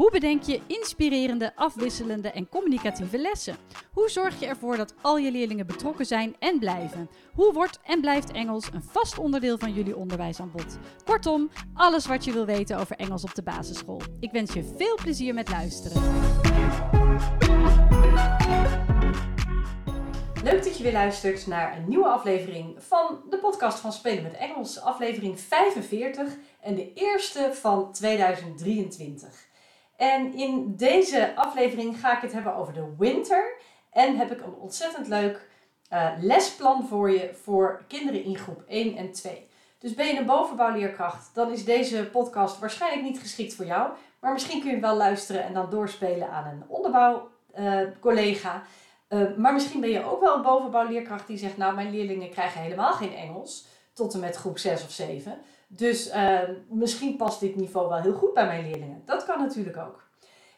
Hoe bedenk je inspirerende, afwisselende en communicatieve lessen? Hoe zorg je ervoor dat al je leerlingen betrokken zijn en blijven? Hoe wordt en blijft Engels een vast onderdeel van jullie onderwijsaanbod? Kortom, alles wat je wil weten over Engels op de basisschool. Ik wens je veel plezier met luisteren. Leuk dat je weer luistert naar een nieuwe aflevering van de podcast van Spelen met Engels, aflevering 45 en de eerste van 2023. En in deze aflevering ga ik het hebben over de winter en heb ik een ontzettend leuk uh, lesplan voor je voor kinderen in groep 1 en 2. Dus ben je een bovenbouwleerkracht, dan is deze podcast waarschijnlijk niet geschikt voor jou. Maar misschien kun je wel luisteren en dan doorspelen aan een onderbouwcollega. Uh, uh, maar misschien ben je ook wel een bovenbouwleerkracht die zegt, nou mijn leerlingen krijgen helemaal geen Engels tot en met groep 6 of 7. Dus uh, misschien past dit niveau wel heel goed bij mijn leerlingen. Dat kan natuurlijk ook.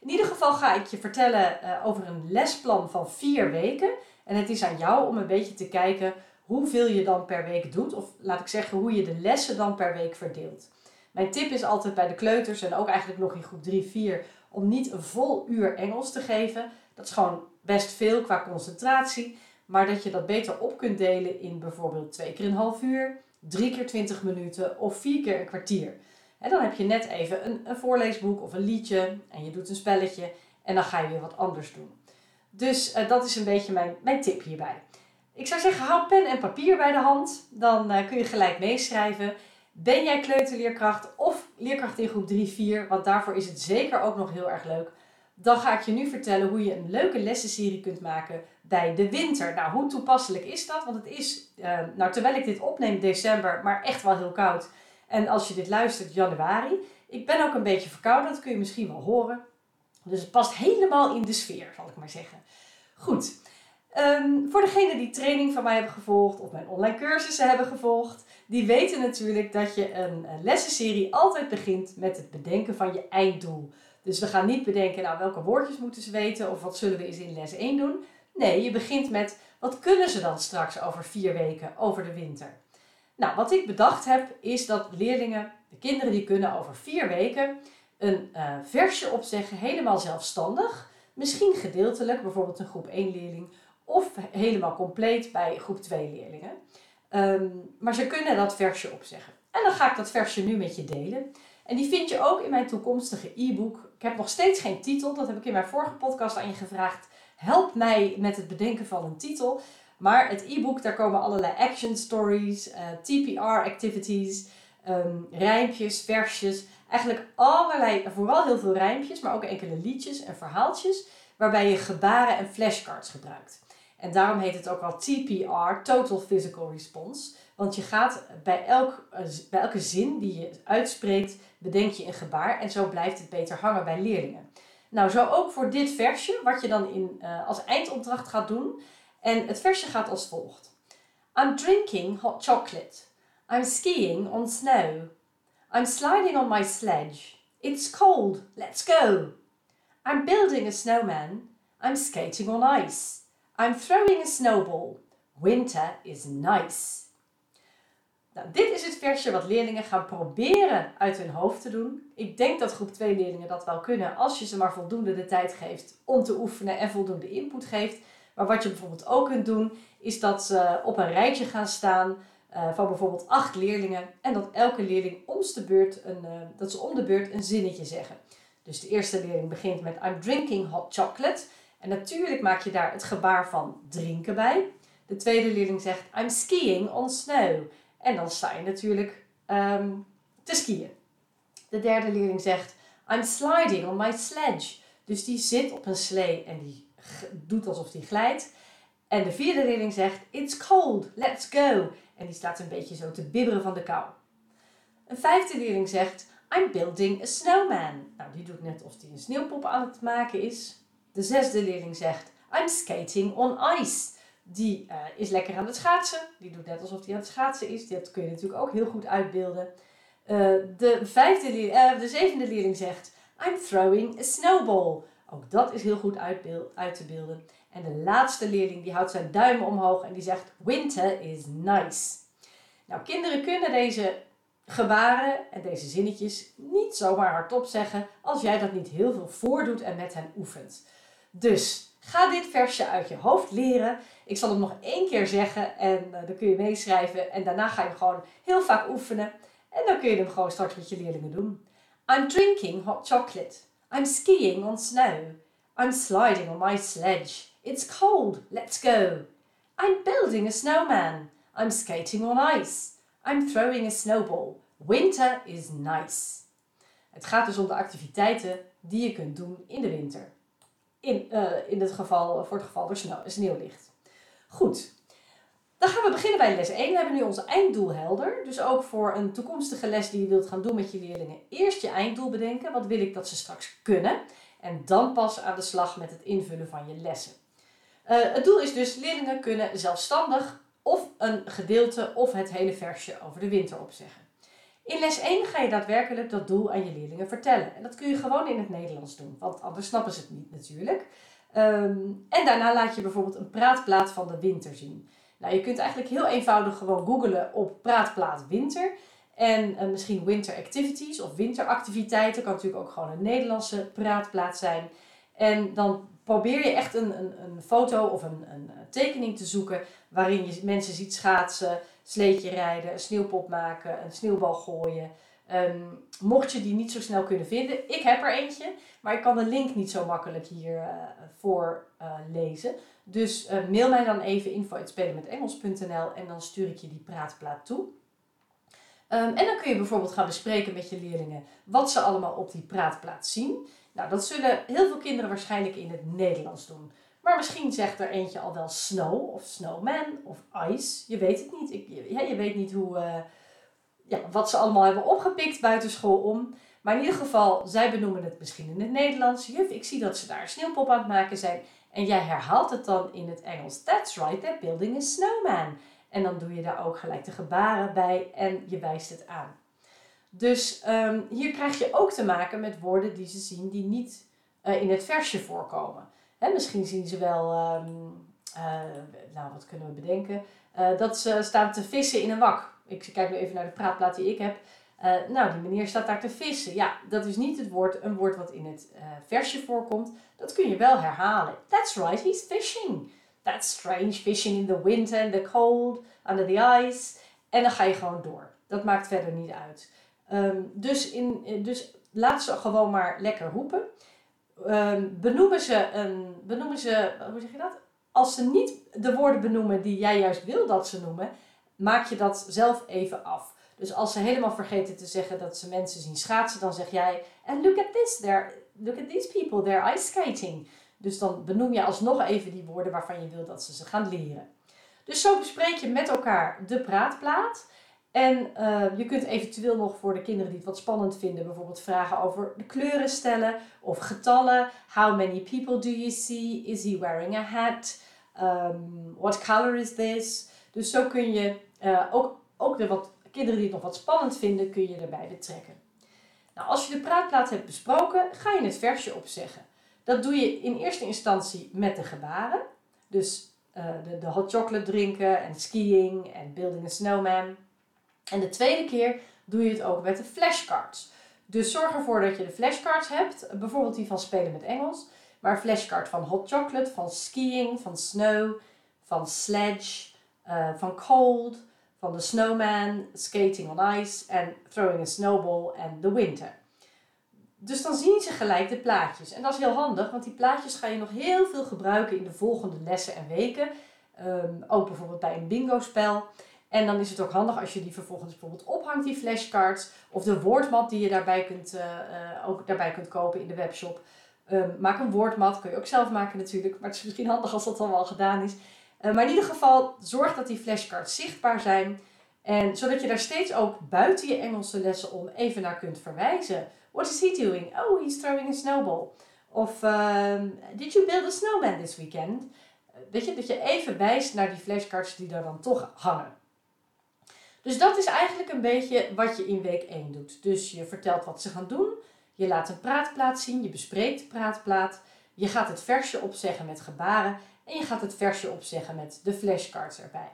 In ieder geval ga ik je vertellen uh, over een lesplan van vier weken. En het is aan jou om een beetje te kijken hoeveel je dan per week doet. Of laat ik zeggen, hoe je de lessen dan per week verdeelt. Mijn tip is altijd bij de kleuters en ook eigenlijk nog in groep 3, 4 om niet een vol uur Engels te geven. Dat is gewoon best veel qua concentratie. Maar dat je dat beter op kunt delen in bijvoorbeeld twee keer een half uur, drie keer 20 minuten of vier keer een kwartier. En dan heb je net even een, een voorleesboek of een liedje en je doet een spelletje en dan ga je weer wat anders doen. Dus uh, dat is een beetje mijn, mijn tip hierbij. Ik zou zeggen, hou pen en papier bij de hand. Dan uh, kun je gelijk meeschrijven. Ben jij kleuterleerkracht of leerkracht in groep 3, 4? Want daarvoor is het zeker ook nog heel erg leuk. Dan ga ik je nu vertellen hoe je een leuke lessenserie kunt maken bij de winter. Nou, hoe toepasselijk is dat? Want het is, uh, nou terwijl ik dit opneem december, maar echt wel heel koud. En als je dit luistert, januari. Ik ben ook een beetje verkouden, dat kun je misschien wel horen. Dus het past helemaal in de sfeer, zal ik maar zeggen. Goed. Um, voor degenen die training van mij hebben gevolgd of mijn online cursussen hebben gevolgd, die weten natuurlijk dat je een, een lessenserie altijd begint met het bedenken van je einddoel. Dus we gaan niet bedenken, nou welke woordjes moeten ze weten of wat zullen we eens in les 1 doen. Nee, je begint met wat kunnen ze dan straks over vier weken, over de winter. Nou, wat ik bedacht heb, is dat leerlingen, de kinderen die kunnen over vier weken een uh, versje opzeggen, helemaal zelfstandig. Misschien gedeeltelijk, bijvoorbeeld een groep 1 leerling, of helemaal compleet bij groep 2 leerlingen. Um, maar ze kunnen dat versje opzeggen. En dan ga ik dat versje nu met je delen. En die vind je ook in mijn toekomstige e-book. Ik heb nog steeds geen titel, dat heb ik in mijn vorige podcast aan je gevraagd. Help mij met het bedenken van een titel. Maar het e-book, daar komen allerlei action stories, eh, TPR activities, um, rijmpjes, versjes. Eigenlijk allerlei, vooral heel veel rijmpjes, maar ook enkele liedjes en verhaaltjes. Waarbij je gebaren en flashcards gebruikt. En daarom heet het ook wel TPR, Total Physical Response. Want je gaat bij, elk, eh, bij elke zin die je uitspreekt, bedenk je een gebaar. En zo blijft het beter hangen bij leerlingen. Nou, zo ook voor dit versje, wat je dan in, uh, als eindopdracht gaat doen. En het versje gaat als volgt. I'm drinking hot chocolate. I'm skiing on snow. I'm sliding on my sledge. It's cold. Let's go. I'm building a snowman. I'm skating on ice. I'm throwing a snowball. Winter is nice. Nou, dit is het versje wat leerlingen gaan proberen uit hun hoofd te doen. Ik denk dat groep 2 leerlingen dat wel kunnen als je ze maar voldoende de tijd geeft om te oefenen en voldoende input geeft. Maar wat je bijvoorbeeld ook kunt doen, is dat ze op een rijtje gaan staan uh, van bijvoorbeeld acht leerlingen. En dat elke leerling om de beurt een, uh, dat ze om de beurt een zinnetje zeggen. Dus de eerste leerling begint met I'm drinking hot chocolate. En natuurlijk maak je daar het gebaar van drinken bij. De tweede leerling zegt I'm skiing on snow. En dan sta je natuurlijk um, te skiën. De derde leerling zegt I'm sliding on my sledge. Dus die zit op een slee en die doet alsof die glijdt. En de vierde leerling zegt It's cold, let's go. En die staat een beetje zo te bibberen van de kou. Een vijfde leerling zegt I'm building a snowman. Nou, die doet net alsof hij een sneeuwpop aan het maken is. De zesde leerling zegt I'm skating on ice. Die uh, is lekker aan het schaatsen. Die doet net alsof hij aan het schaatsen is. Dat kun je natuurlijk ook heel goed uitbeelden. Uh, de, vijfde uh, de zevende leerling zegt I'm throwing a snowball. Ook dat is heel goed uit te beelden. En de laatste leerling die houdt zijn duim omhoog en die zegt winter is nice. Nou, kinderen kunnen deze gebaren en deze zinnetjes niet zomaar hardop zeggen als jij dat niet heel veel voordoet en met hen oefent. Dus ga dit versje uit je hoofd leren. Ik zal hem nog één keer zeggen en uh, dan kun je meeschrijven en daarna ga je gewoon heel vaak oefenen en dan kun je hem gewoon straks met je leerlingen doen. I'm drinking hot chocolate. I'm skiing on snow. I'm sliding on my sledge. It's cold. Let's go. I'm building a snowman. I'm skating on ice. I'm throwing a snowball. Winter is nice. Het gaat dus om de activiteiten die je kunt doen in de winter. In, uh, in het geval, voor het geval er sneeuw, sneeuw ligt. Goed, dan gaan we beginnen bij les 1. We hebben nu ons einddoel helder. Dus ook voor een toekomstige les die je wilt gaan doen met je leerlingen. Eerst je einddoel bedenken. Wat wil ik dat ze straks kunnen? En dan pas aan de slag met het invullen van je lessen. Uh, het doel is dus leerlingen kunnen zelfstandig of een gedeelte of het hele versje over de winter opzeggen. In les 1 ga je daadwerkelijk dat doel aan je leerlingen vertellen. En dat kun je gewoon in het Nederlands doen, want anders snappen ze het niet natuurlijk. Um, en daarna laat je bijvoorbeeld een praatplaat van de winter zien. Nou, je kunt eigenlijk heel eenvoudig gewoon googlen op praatplaat winter. En uh, misschien winter activities of winteractiviteiten. Kan natuurlijk ook gewoon een Nederlandse praatplaat zijn. En dan probeer je echt een, een, een foto of een, een tekening te zoeken waarin je mensen ziet schaatsen, sleetje rijden, een sneeuwpop maken, een sneeuwbal gooien. Um, mocht je die niet zo snel kunnen vinden, ik heb er eentje, maar ik kan de link niet zo makkelijk hier uh, voor uh, lezen. Dus uh, mail mij dan even info.spelenmetengels.nl en dan stuur ik je die praatplaat toe. Um, en dan kun je bijvoorbeeld gaan bespreken met je leerlingen wat ze allemaal op die praatplaat zien. Nou, dat zullen heel veel kinderen waarschijnlijk in het Nederlands doen. Maar misschien zegt er eentje al wel snow of snowman of ice. Je weet het niet. Ik, je weet niet hoe, ja, wat ze allemaal hebben opgepikt buiten school om. Maar in ieder geval, zij benoemen het misschien in het Nederlands. Juf, ik zie dat ze daar sneeuwpop aan het maken zijn. En jij herhaalt het dan in het Engels. That's right, they're building a snowman. En dan doe je daar ook gelijk de gebaren bij en je wijst het aan. Dus um, hier krijg je ook te maken met woorden die ze zien die niet uh, in het versje voorkomen. Hè, misschien zien ze wel, um, uh, nou wat kunnen we bedenken, uh, dat ze staan te vissen in een wak. Ik kijk nu even naar de praatplaat die ik heb. nou, die meneer staat daar te vissen. Ja, dat is niet het woord, een woord wat in het versje voorkomt. Dat kun je wel herhalen. That's right, he's fishing. That's strange, fishing in the winter and the cold, under the ice. En dan ga je gewoon door. Dat maakt verder niet uit. Um, dus, in, dus laat ze gewoon maar lekker roepen. Um, benoemen, ze een, benoemen ze, hoe zeg je dat? Als ze niet de woorden benoemen die jij juist wil dat ze noemen, maak je dat zelf even af. Dus als ze helemaal vergeten te zeggen dat ze mensen zien schaatsen, dan zeg jij: And look at this, they're, look at these people, they're ice skating. Dus dan benoem je alsnog even die woorden waarvan je wil dat ze ze gaan leren. Dus zo bespreek je met elkaar de praatplaat. En uh, je kunt eventueel nog voor de kinderen die het wat spannend vinden, bijvoorbeeld vragen over de kleuren stellen of getallen. How many people do you see? Is he wearing a hat? Um, what color is this? Dus zo kun je uh, ook, ook de wat kinderen die het nog wat spannend vinden, kun je erbij betrekken. Nou, als je de praatplaat hebt besproken, ga je het versje opzeggen. Dat doe je in eerste instantie met de gebaren. Dus uh, de, de hot chocolate drinken en skiing en building a snowman. En de tweede keer doe je het ook met de flashcards. Dus zorg ervoor dat je de flashcards hebt, bijvoorbeeld die van Spelen met Engels, maar flashcard van hot chocolate, van skiing, van snow, van sledge, uh, van cold, van de snowman, skating on ice en throwing a snowball en the winter. Dus dan zien ze gelijk de plaatjes. En dat is heel handig, want die plaatjes ga je nog heel veel gebruiken in de volgende lessen en weken. Um, ook bijvoorbeeld bij een bingo spel. En dan is het ook handig als je die vervolgens bijvoorbeeld ophangt, die flashcards. Of de woordmat die je daarbij kunt, uh, uh, ook daarbij kunt kopen in de webshop. Um, maak een woordmat, kun je ook zelf maken natuurlijk. Maar het is misschien handig als dat al wel gedaan is. Uh, maar in ieder geval, zorg dat die flashcards zichtbaar zijn. En zodat je daar steeds ook buiten je Engelse lessen om even naar kunt verwijzen. What is he doing? Oh, he's throwing a snowball. Of um, did you build a snowman this weekend? Weet je, dat je even wijst naar die flashcards die daar dan toch hangen. Dus dat is eigenlijk een beetje wat je in week 1 doet. Dus je vertelt wat ze gaan doen. Je laat een praatplaat zien, je bespreekt de praatplaat. Je gaat het versje opzeggen met gebaren en je gaat het versje opzeggen met de flashcards erbij.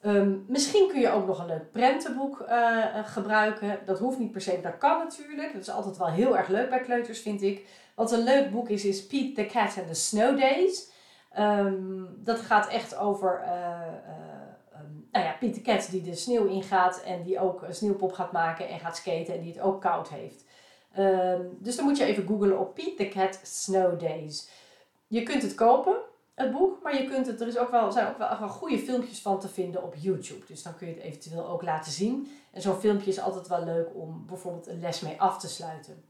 Ehm, misschien kun je ook nog een leuk prentenboek uh, gebruiken. Dat hoeft niet per se, dat kan natuurlijk. Dat is altijd wel heel erg leuk bij kleuters, vind ik. Wat een leuk boek is, is Pete the Cat and the Snow Days. Um, dat gaat echt over uh, nou ja, Pete the Cat die de sneeuw ingaat en die ook een sneeuwpop gaat maken en gaat skaten en die het ook koud heeft. dus dan moet je even googlen op Pete the Cat Snow Days. Je kunt het kopen het boek, maar je kunt het, er is ook wel, zijn ook wel, goede filmpjes van te vinden op YouTube. Dus dan kun je het eventueel ook laten zien. En zo'n filmpje is altijd wel leuk om bijvoorbeeld een les mee af te sluiten.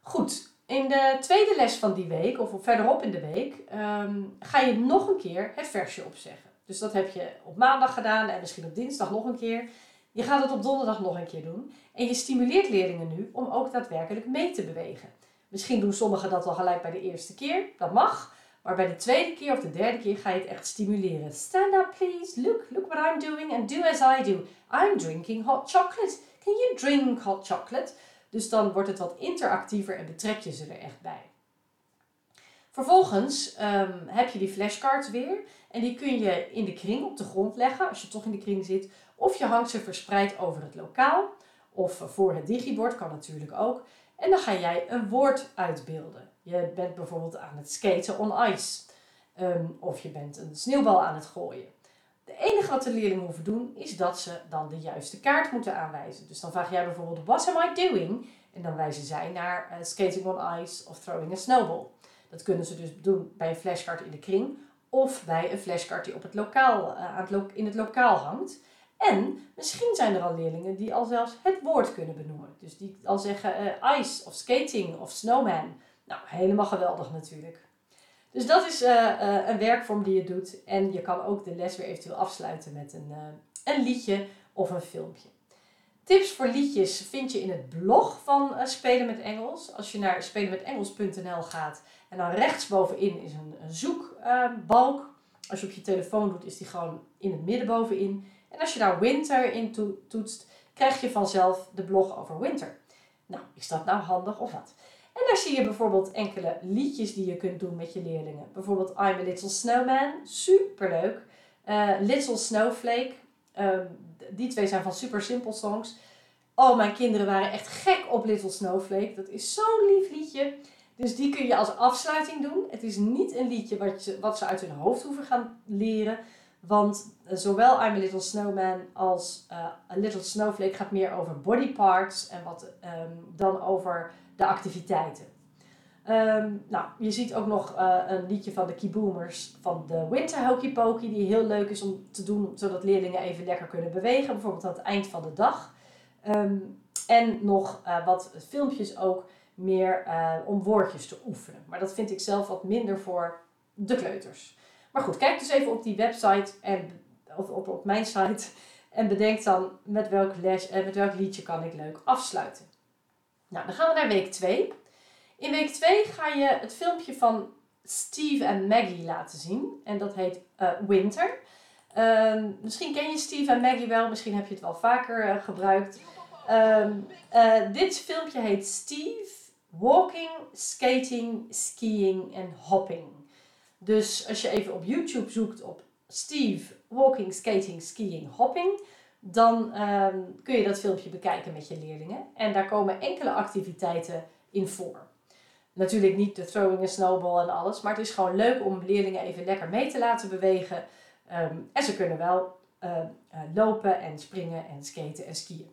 Goed, in de tweede les van die week, of verderop in de week, ehm, ga je nog een keer het versje opzeggen. Dus dat heb je op maandag gedaan en misschien op dinsdag nog een keer. Je gaat het op donderdag nog een keer doen. En je stimuleert leerlingen nu om ook daadwerkelijk mee te bewegen. Misschien doen sommigen dat al gelijk bij de eerste keer. Dat mag. Maar bij de tweede keer of de derde keer ga je het echt stimuleren. Stand up please. Look, look what I'm doing and do as I do. I'm drinking hot chocolate. Can you drink hot chocolate? Dus dan wordt het wat interactiever en betrek je ze er echt bij. Vervolgens ehm, heb je die flashcards weer. En die kun je in de kring op de grond leggen als je toch in de kring zit. Of je hangt ze verspreid over het lokaal. Of voor het digibord kan natuurlijk ook. En dan ga jij een woord uitbeelden. Je bent bijvoorbeeld aan het skaten on ice. Ehm, of je bent een sneeuwbal aan het gooien. De enige wat de leerlingen hoeven doen is dat ze dan de juiste kaart moeten aanwijzen. Dus dan vraag jij bijvoorbeeld: What am I doing? En dan wijzen zij naar uh, skating on ice of throwing a snowball. Dat kunnen ze dus doen bij een flashcard in de kring of bij een flashcard die op het lokaal, uh, aan het in het lokaal hangt. En misschien zijn er al leerlingen die al zelfs het woord kunnen benoemen. Dus die al zeggen uh, ice of skating of snowman. Nou, helemaal geweldig natuurlijk. Dus dat is uh, een werkvorm die je doet. En je kan ook de les weer eventueel afsluiten met een, uh, een liedje of een filmpje. Tips voor liedjes vind je in het blog van Spelen met Engels. Als je naar spelenmetengels.nl gaat en dan rechtsbovenin is een, een zoekbalk. als je op je telefoon doet, is die gewoon in het midden bovenin. En als je daar winter in toetst, krijg je vanzelf de blog over winter. Nou, is dat nou handig of wat? En daar zie je bijvoorbeeld enkele liedjes die je kunt doen met je leerlingen. Bijvoorbeeld I'm a Little Snowman, superleuk. Uh, Little Snowflake, uh, die twee zijn van Super Simple Songs. Oh, mijn kinderen waren echt gek op Little Snowflake. Dat is zo'n lief liedje. Dus die kun je als afsluiting doen. Het is niet een liedje wat, je, wat ze uit hun hoofd hoeven gaan leren. Want uh, zowel I'm a Little Snowman als uh, A Little Snowflake gaat meer over body parts. En wat um, dan over de activiteiten. Um, nou, je ziet ook nog uh, een liedje van de Keyboomers van de Winter Hokey Pokey, die heel leuk is om te doen, zodat leerlingen even lekker kunnen bewegen, bijvoorbeeld aan het eind van de dag. Um, en nog uh, wat filmpjes ook meer uh, om woordjes te oefenen. Maar dat vind ik zelf wat minder voor de kleuters. Maar goed, kijk dus even op die website en, of op, op mijn site en bedenk dan met welk les en met welk liedje kan ik leuk afsluiten. Nou, dan gaan we naar week 2. In week 2 ga je het filmpje van Steve en Maggie laten zien. En dat heet uh, Winter. Uh, misschien ken je Steve en Maggie wel, misschien heb je het wel vaker uh, gebruikt. Um, dit filmpje heet Steve Walking, Skating, Skiing en Hopping. Dus als je even op YouTube zoekt op Steve Walking, Skating, Skiing, Hopping, dan um, kun je dat filmpje bekijken met je leerlingen. En daar komen enkele activiteiten in voor. Natuurlijk niet de throwing a snowball en alles, maar het is gewoon leuk om leerlingen even lekker mee te laten bewegen. Um, en ze kunnen wel uh, uh, lopen en springen en skaten en skiën.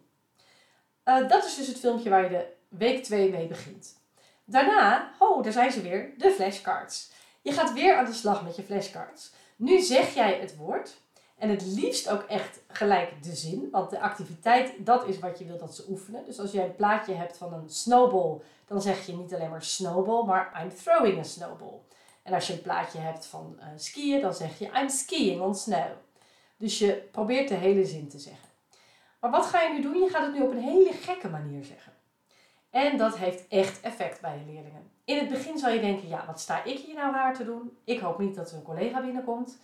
Uh, dat is dus het filmpje waar je de week 2 mee begint. Daarna, oh, daar zijn ze weer, de flashcards. Je gaat weer aan de slag met je flashcards. Nu zeg jij het woord en het liefst ook echt gelijk de zin. Want de activiteit, dat is wat je wilt dat ze oefenen. Dus als jij een plaatje hebt van een snowball, dan zeg je niet alleen maar snowball, maar I'm throwing a snowball. En als je een plaatje hebt van uh, skiën, dan zeg je I'm skiing on snow. Dus je probeert de hele zin te zeggen. Maar wat ga je nu doen? Je gaat het nu op een hele gekke manier zeggen. En dat heeft echt effect bij je leerlingen. In het begin zal je denken, ja, wat sta ik hier nou raar te doen? Ik hoop niet dat er een collega binnenkomt.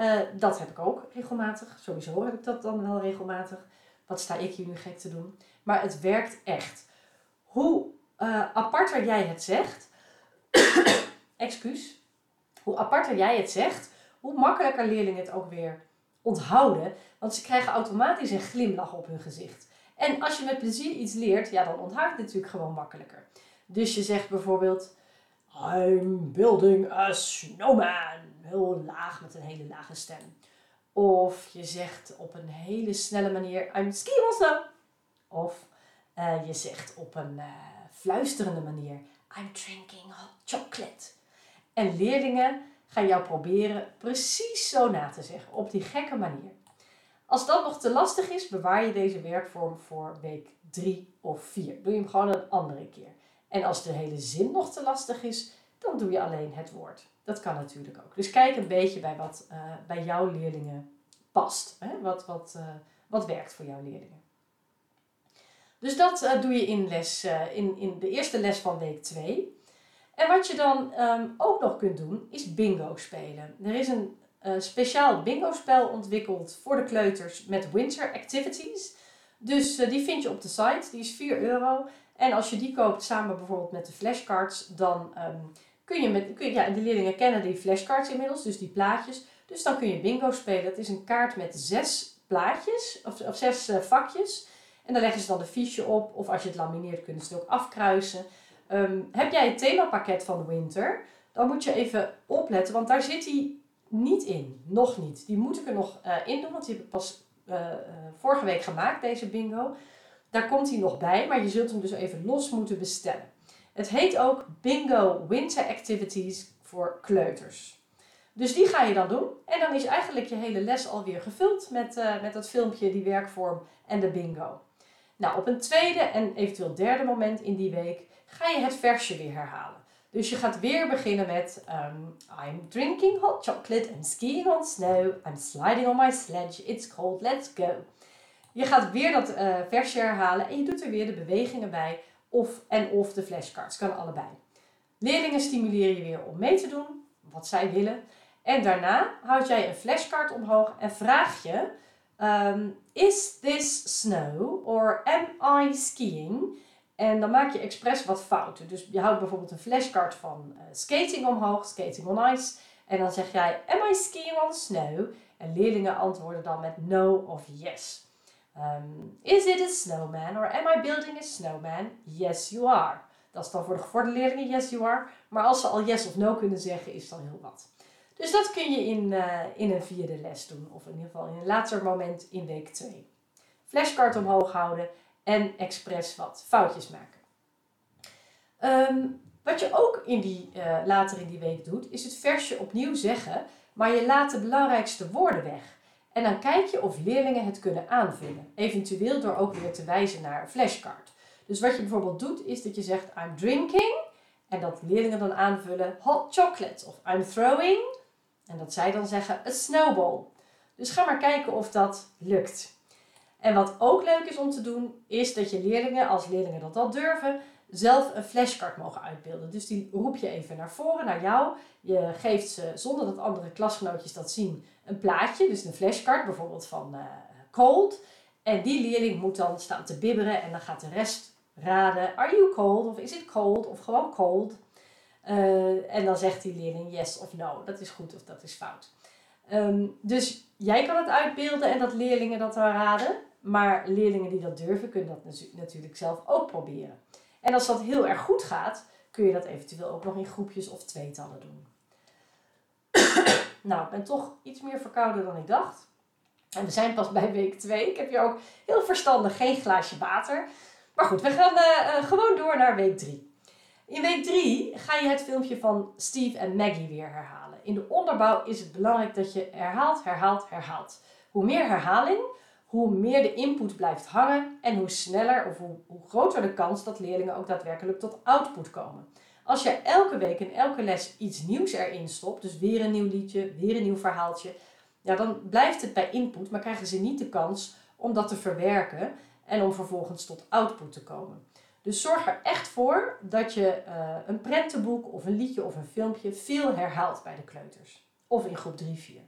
Uh, dat heb ik ook regelmatig. Sowieso heb ik dat dan wel regelmatig. Wat sta ik hier nu gek te doen? Maar het werkt echt. Hoe uh, aparter jij het zegt, excuus, hoe aparter jij het zegt, hoe makkelijker leerlingen het ook weer onthouden. Want ze krijgen automatisch een glimlach op hun gezicht. En als je met plezier iets leert, ja, dan onthoud je het natuurlijk gewoon makkelijker. Dus je zegt bijvoorbeeld, I'm building a snowman. Heel laag met een hele lage stem. Of je zegt op een hele snelle manier, I'm skiing on snow. Of uh, je zegt op een uh, fluisterende manier, I'm drinking hot chocolate. En leerlingen gaan jou proberen precies zo na te zeggen, op die gekke manier. Als dat nog te lastig is, bewaar je deze werkvorm voor week 3 of 4. Doe je hem gewoon een andere keer. En als de hele zin nog te lastig is, dan doe je alleen het woord. Dat kan natuurlijk ook. Dus kijk een beetje bij wat uh, bij jouw leerlingen past. Hè? Wat, wat, uh, wat werkt voor jouw leerlingen. Dus dat uh, doe je in, les, in, in de eerste les van week 2. En wat je dan um, ook nog kunt doen, is bingo spelen. Er is een speciaal bingo spel ontwikkeld voor de kleuters met winter activities. Dus die vind je op de site. Die is 4 euro. En als je die koopt samen bijvoorbeeld met de flashcards, dan um, kun je met, kun ja, de leerlingen kennen die flashcards inmiddels, dus die plaatjes. Dus dan kun je bingo spelen. Het is een kaart met zes plaatjes, of, of zes uh, vakjes. En dan leggen ze dan de fiche op, of als je het lamineert kunnen ze het ook afkruisen. Um, heb jij het themapakket van de winter, dan moet je even opletten, want daar zit hij niet in. Nog niet. Die moet ik er nog uh, in doen, want die heb ik pas uh, vorige week gemaakt, deze bingo. Daar komt hij nog bij, maar je zult hem dus even los moeten bestellen. Het heet ook Bingo Winter Activities voor kleuters. Dus die ga je dan doen. En dan is eigenlijk je hele les alweer gevuld met, uh, met dat filmpje, die werkvorm en de bingo. Nou, op een tweede en eventueel derde moment in die week ga je het versje weer herhalen. Dus je gaat weer beginnen met um, I'm drinking hot chocolate, I'm skiing on snow, I'm sliding on my sledge, it's cold, let's go. Je gaat weer dat uh, versje herhalen en je doet er weer de bewegingen bij of en of de flashcards. Kan allebei. Leerlingen stimuleer je weer om mee te doen, wat zij willen. En daarna houd jij een flashcard omhoog en vraag je: um, Is this snow or am I skiing? En dan maak je expres wat fouten. Dus je houdt bijvoorbeeld een flashcard van uh, skating omhoog, skating on ice. En dan zeg jij: Am I skiing on snow? En leerlingen antwoorden dan met no of yes. Um, is it a snowman or am I building a snowman? Yes, you are. Dat is dan voor de gevorderde leerlingen yes, you are. Maar als ze al yes of no kunnen zeggen, is dan heel wat. Dus dat kun je in, uh, in een vierde les doen. Of in ieder geval in een later moment in week 2. Flashcard omhoog houden en expres wat foutjes maken. Um, wat je ook in die, uh, later in die week doet, is het versje opnieuw zeggen, maar je laat de belangrijkste woorden weg. En dan kijk je of leerlingen het kunnen aanvullen. Eventueel door ook weer te wijzen naar een flashcard. Dus wat je bijvoorbeeld doet, is dat je zegt I'm drinking. En dat leerlingen dan aanvullen hot chocolate. Of I'm throwing. En dat zij dan zeggen a snowball. Dus ga maar kijken of dat lukt. En wat ook leuk is om te doen, is dat je leerlingen, als leerlingen dat al durven, zelf een flashcard mogen uitbeelden. Dus die roep je even naar voren, naar jou. Je geeft ze, zonder dat andere klasgenootjes dat zien, een plaatje, dus een flashcard, bijvoorbeeld van uh, cold. En die leerling moet dan staan te bibberen en dan gaat de rest raden, are you cold? Of is it cold? Of gewoon cold. Uh, en dan zegt die leerling yes of no. Dat is goed of dat is fout. Um, dus jij kan het uitbeelden en dat leerlingen dat dan raden. Maar leerlingen die dat durven, kunnen dat natuurlijk zelf ook proberen. En als dat heel erg goed gaat, kun je dat eventueel ook nog in groepjes of tweetallen doen. nou, ik ben toch iets meer verkouden dan ik dacht. En we zijn pas bij week 2. Ik heb hier ook heel verstandig geen glaasje water. Maar goed, we gaan uh, uh, gewoon door naar week 3. In week 3 ga je het filmpje van Steve en Maggie weer herhalen. In de onderbouw is het belangrijk dat je herhaalt, herhaalt, herhaalt. Hoe meer herhaling, hoe meer de input blijft hangen en hoe sneller of hoe, groter de kans dat leerlingen ook daadwerkelijk tot output komen. Als je elke week in elke les iets nieuws erin stopt, dus weer een nieuw liedje, weer een nieuw verhaaltje, ja, dan blijft het bij input, maar krijgen ze niet de kans om dat te verwerken en om vervolgens tot output te komen. Dus zorg er echt voor dat je uh, een prentenboek of een liedje of een filmpje veel herhaalt bij de kleuters. Of in groep 3, 4.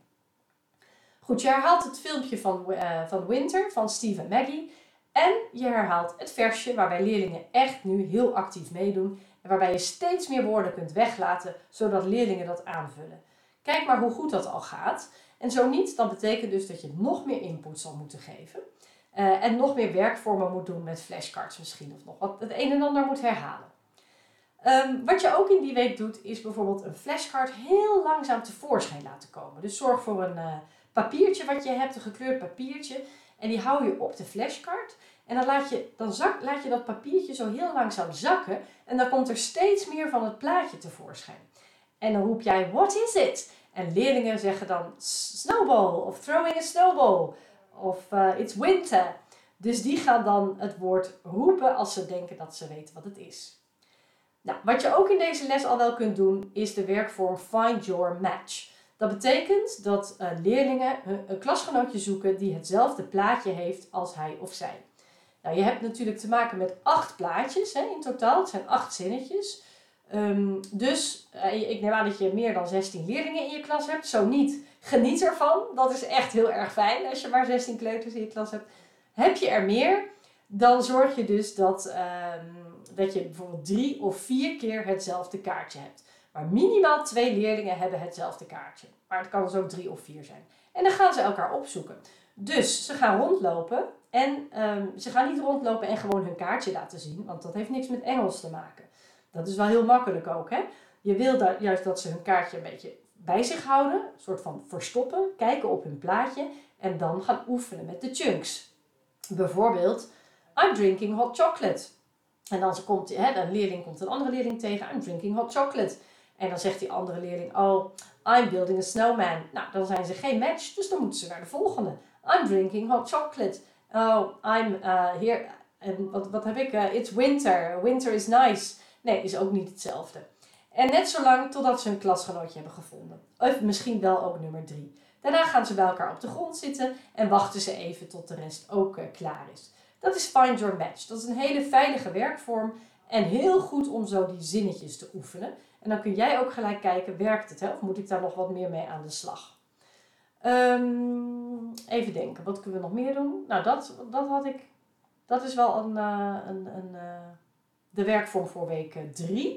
Goed, je herhaalt het filmpje van, uh, van Winter van Steve en Maggie. En je herhaalt het versje waarbij leerlingen echt nu heel actief meedoen en waarbij je steeds meer woorden kunt weglaten zodat leerlingen dat aanvullen. Kijk maar hoe goed dat al gaat. En zo niet, dan betekent dus dat je nog meer input zal moeten geven. Uh, en nog meer werkvormen moet doen met flashcards misschien of nog wat het een en ander moet herhalen. Um, wat je ook in die week doet, is bijvoorbeeld een flashcard heel langzaam tevoorschijn laten komen. Dus zorg voor een uh, papiertje wat je hebt, een gekleurd papiertje. En die hou je op de flashcard. En dan, laat je, dan zak, laat je dat papiertje zo heel langzaam zakken. En dan komt er steeds meer van het plaatje tevoorschijn. En dan roep jij, what is it? En leerlingen zeggen dan snowball of throwing a snowball of uh, it's winter. Dus die gaan dan het woord roepen als ze denken dat ze weten wat het is. Nou, wat je ook in deze les al wel kunt doen, is de werkvorm find your match. Dat betekent dat uh, leerlingen een klasgenootje zoeken die hetzelfde plaatje heeft als hij of zij. Nou, je hebt natuurlijk te maken met acht plaatjes hè, in totaal. Het zijn acht zinnetjes. Um, dus uh, ik neem aan dat je meer dan 16 leerlingen in je klas hebt. Zo niet, geniet ervan. Dat is echt heel erg fijn als je maar 16 kleuters in je klas hebt. Heb je er meer, dan zorg je dus dat, um, dat je bijvoorbeeld drie of vier keer hetzelfde kaartje hebt. Maar minimaal twee leerlingen hebben hetzelfde kaartje. Maar het kan dus ook drie of vier zijn. En dan gaan ze elkaar opzoeken. Dus ze gaan rondlopen en um, ze gaan niet rondlopen en gewoon hun kaartje laten zien, want dat heeft niks met Engels te maken. Dat is wel heel makkelijk ook. Hè? Je wil dat, juist dat ze hun kaartje een beetje bij zich houden, een soort van verstoppen, kijken op hun plaatje en dan gaan oefenen met de chunks. Bijvoorbeeld, I'm drinking hot chocolate. En dan komt hè, een leerling komt een andere leerling tegen, I'm drinking hot chocolate. En dan zegt die andere leerling, oh, I'm building a snowman. Nou, dan zijn ze geen match, dus dan moeten ze naar de volgende. I'm drinking hot chocolate. Oh, I'm uh, here. En wat, wat heb ik? Uh, it's winter. Winter is nice. Nee, is ook niet hetzelfde. En net zo lang totdat ze een klasgenootje hebben gevonden. Of misschien wel ook nummer drie. Daarna gaan ze bij elkaar op de grond zitten en wachten ze even tot de rest ook uh, klaar is. Dat is Find Your Match. Dat is een hele veilige werkvorm en heel goed om zo die zinnetjes te oefenen. En dan kun jij ook gelijk kijken, werkt het hè? of moet ik daar nog wat meer mee aan de slag? Um, even denken, wat kunnen we nog meer doen? Nou, dat, dat had ik. Dat is wel een, uh, een, een uh, de werkvorm voor week 3.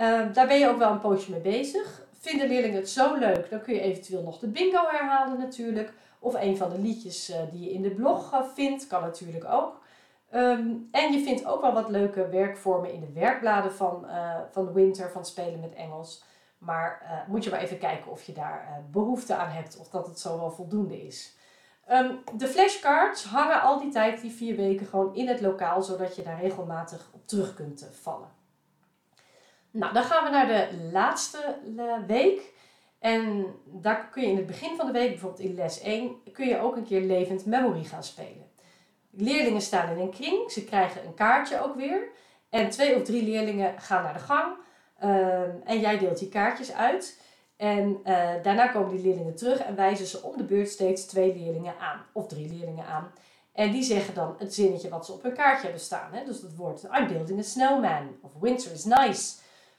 Uh, ehm, daar ben je ook wel een poosje mee bezig. Vinden leerlingen het zo leuk, dan kun je eventueel nog de bingo herhalen natuurlijk. Of een van de liedjes die je in de blog vindt, kan natuurlijk ook. Um, en je vindt ook wel wat leuke werkvormen in de werkbladen van, uh, van Winter, van Spelen met Engels. Maar moet je maar even kijken of je daar behoefte aan hebt of dat het zo wel voldoende is. Um, de flashcards hangen al die tijd, die vier weken, gewoon in het lokaal, zodat je daar regelmatig op terug kunt vallen. Nou, dan gaan we naar de laatste week. En daar kun je in het begin van de week, bijvoorbeeld in les 1, kun je ook een keer levend memory gaan spelen. Leerlingen staan in een kring, ze krijgen een kaartje ook weer. En twee of drie leerlingen gaan naar de gang. Uh, en jij deelt die kaartjes uit. En uh, daarna komen die leerlingen terug en wijzen ze om de beurt steeds twee leerlingen aan, of drie leerlingen aan. En die zeggen dan het zinnetje wat ze op hun kaartje hebben staan. Hè? Dus dat woord I'm building a snowman of winter is nice.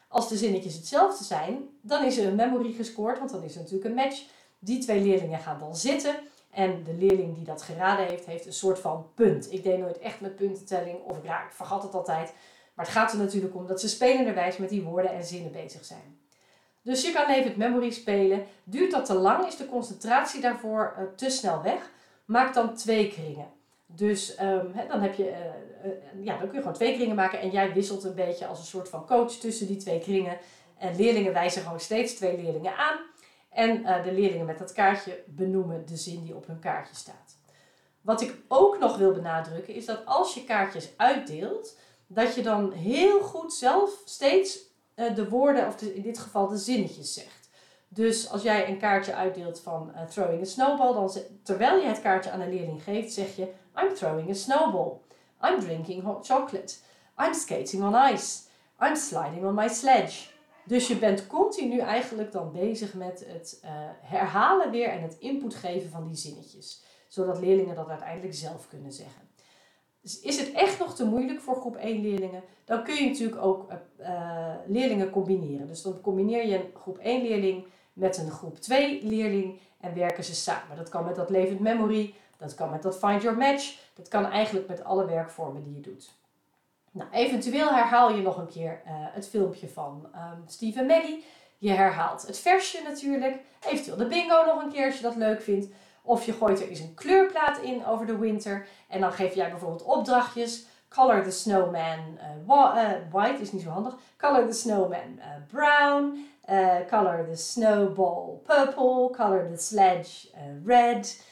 Als de zinnetjes hetzelfde zijn, dan is er een memory gescoord, want dan is er natuurlijk een match. Die twee leerlingen gaan dan zitten en de leerling die dat geraden heeft, heeft een soort van punt. Ik deed nooit echt met puntentelling, of ja, ik vergat het altijd. Maar het gaat er natuurlijk om dat ze spelenderwijs met die woorden en zinnen bezig zijn. Dus je kan even het memory spelen. Duurt dat te lang, is de concentratie daarvoor uh, te snel weg. Maak dan twee kringen. Dus um, dan, heb je, uh, uh, ja, dan kun je gewoon twee kringen maken en jij wisselt een beetje als een soort van coach tussen die twee kringen. En leerlingen wijzen gewoon steeds twee leerlingen aan. En de leerlingen met dat kaartje benoemen de zin die op hun kaartje staat. Wat ik ook nog wil benadrukken is dat als je kaartjes uitdeelt, dat je dan heel goed zelf steeds uh, de woorden, of in dit geval de zinnetjes zegt. Dus als jij een kaartje uitdeelt van uh, throwing a snowball, dan terwijl je het kaartje aan een leerling geeft, zeg je I'm throwing a snowball. I'm drinking hot chocolate. I'm skating on ice. I'm sliding on my sledge. Dus je bent continu eigenlijk dan bezig met het uh, herhalen weer en het input geven van die zinnetjes. Zodat leerlingen dat uiteindelijk zelf kunnen zeggen. Dus is het echt nog te moeilijk voor groep 1 leerlingen, dan kun je natuurlijk ook uh, leerlingen combineren. Dus dan combineer je een groep 1 leerling met een groep 2 leerling en werken ze samen. Dat kan met dat levend memory, Dat kan met dat Find Your Match. Dat kan eigenlijk met alle werkvormen die je doet. Nou, eventueel herhaal je nog een keer uh, het filmpje van um, Steve en Maggie. Je herhaalt het versje natuurlijk. Eventueel de bingo nog een keer als je dat leuk vindt. Of je gooit er eens een kleurplaat in over de winter. En dan geef jij bijvoorbeeld opdrachtjes. Color the snowman uh, white is niet zo handig. Color the snowman brown. color the snowball purple. Color the sledge red.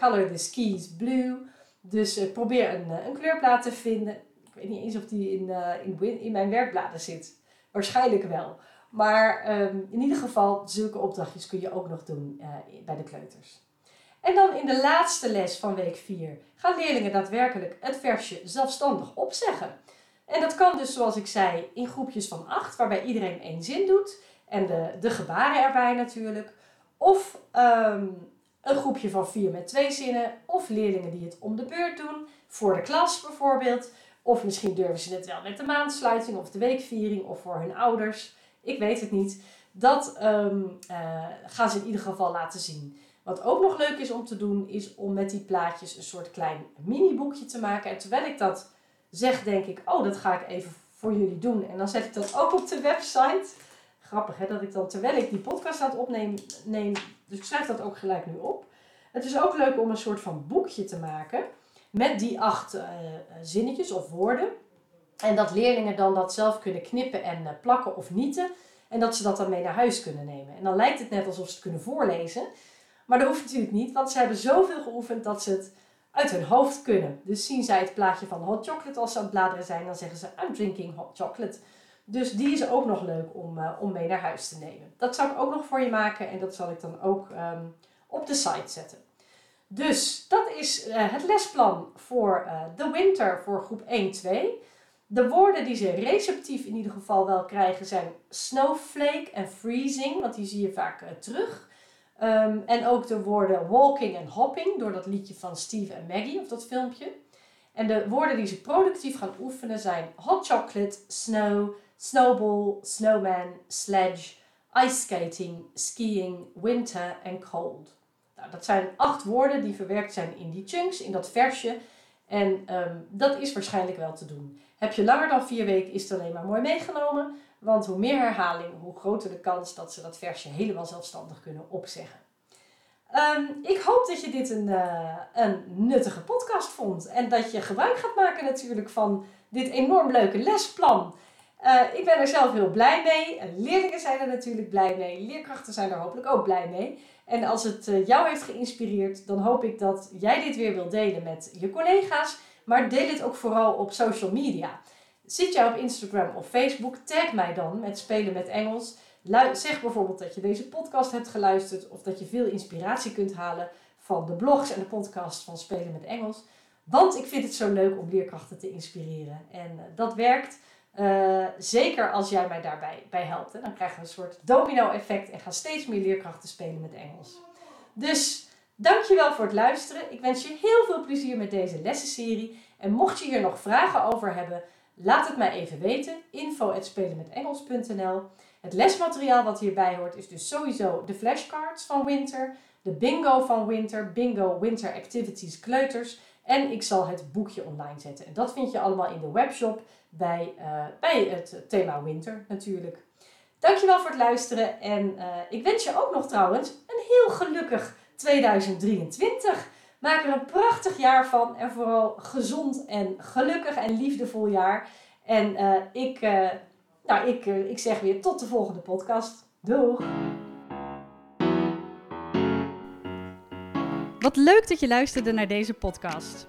color the skis blue. Dus probeer een, een kleurplaat te vinden. Weet niet eens of die in, in, in mijn werkbladen zit. Waarschijnlijk wel. Maar ehm, in ieder geval, zulke opdrachtjes kun je ook nog doen bij de kleuters. En dan in de laatste les van week 4 gaan leerlingen daadwerkelijk het versje zelfstandig opzeggen. En dat kan dus, zoals ik zei, in groepjes van 8, waarbij iedereen één zin doet. En de, de gebaren erbij natuurlijk. Of ehm, een groepje van 4 met twee zinnen. Of leerlingen die het om de beurt doen. Voor de klas bijvoorbeeld. Of misschien durven ze het wel met de maandsluiting of de weekviering of voor hun ouders. Ik weet het niet. Dat ehm, eh, gaan ze in ieder geval laten zien. Wat ook nog leuk is om te doen, is om met die plaatjes een soort klein mini-boekje te maken. En terwijl ik dat zeg, denk ik, oh, dat ga ik even voor jullie doen. En dan zet ik dat ook op de website. Grappig hè, dat ik dan terwijl ik die podcast aan het opnemen, neem, dus ik schrijf dat ook gelijk nu op. Het is ook leuk om een soort van boekje te maken met die acht uh, zinnetjes of woorden. En dat leerlingen dan dat zelf kunnen knippen en uh, plakken of nieten. En dat ze dat dan mee naar huis kunnen nemen. En dan lijkt het net alsof ze het kunnen voorlezen. Maar dat hoeft natuurlijk niet, want ze hebben zoveel geoefend dat ze het uit hun hoofd kunnen. Dus zien zij het plaatje van hot chocolate als ze aan het bladeren zijn, dan zeggen ze I'm drinking hot chocolate. Dus die is ook nog leuk om, om mee naar huis te nemen. Dat zal ik ook nog voor je maken en dat zal ik dan ook um, op de site zetten. Dus dat is uh, het lesplan voor uh, de winter voor groep 1-2. De woorden die ze receptief in ieder geval wel krijgen zijn snowflake en freezing, want die zie je vaak terug. Um, en ook de woorden walking en hopping door dat liedje van Steve en Maggie of dat filmpje. En de woorden die ze productief gaan oefenen zijn hot chocolate, snow, snowball, snowman, sledge, ice skating, skiing, winter en cold. Nou, dat zijn acht woorden die verwerkt zijn in die chunks, in dat versje. En um, dat is waarschijnlijk wel te doen. Heb je langer dan vier weken, is het alleen maar mooi meegenomen. Want hoe meer herhaling, hoe groter de kans dat ze dat versje helemaal zelfstandig kunnen opzeggen. Um, ik hoop dat je dit een, uh, een nuttige podcast vond. En dat je gebruik gaat maken natuurlijk van dit enorm leuke lesplan. Uh, ik ben er zelf heel blij mee. Leerlingen zijn er natuurlijk blij mee. Leerkrachten zijn er hopelijk ook blij mee. En als het uh, jou heeft geïnspireerd, dan hoop ik dat jij dit weer wilt delen met je collega's. Maar deel het ook vooral op social media. Zit jij op Instagram of Facebook? Tag mij dan met Spelen met Engels. Zeg bijvoorbeeld dat je deze podcast hebt geluisterd of dat je veel inspiratie kunt halen van de blogs en de podcast van Spelen met Engels. Want ik vind het zo leuk om leerkrachten te inspireren. En uh, dat werkt uh, zeker als jij mij daarbij bij helpt. Dan krijgen we een soort domino-effect en gaan steeds meer leerkrachten spelen met Engels. Dus dankjewel voor het luisteren. Ik wens je heel veel plezier met deze lessenserie. En mocht je hier nog vragen over hebben, Laat het mij even weten. Info spelenmetengels.nl Het lesmateriaal wat hierbij hoort is dus sowieso de flashcards van Winter, de bingo van Winter, bingo Winter Activities Kleuters. En ik zal het boekje online zetten. En dat vind je allemaal in de webshop bij, uh, bij het thema Winter natuurlijk. Dankjewel voor het luisteren. En uh, ik wens je ook nog trouwens een heel gelukkig 2023. Maak er een prachtig jaar van en vooral gezond en gelukkig en liefdevol jaar. En uh, ik, nou, ik, ik zeg weer tot de volgende podcast. Doeg! Wat leuk dat je luisterde naar deze podcast.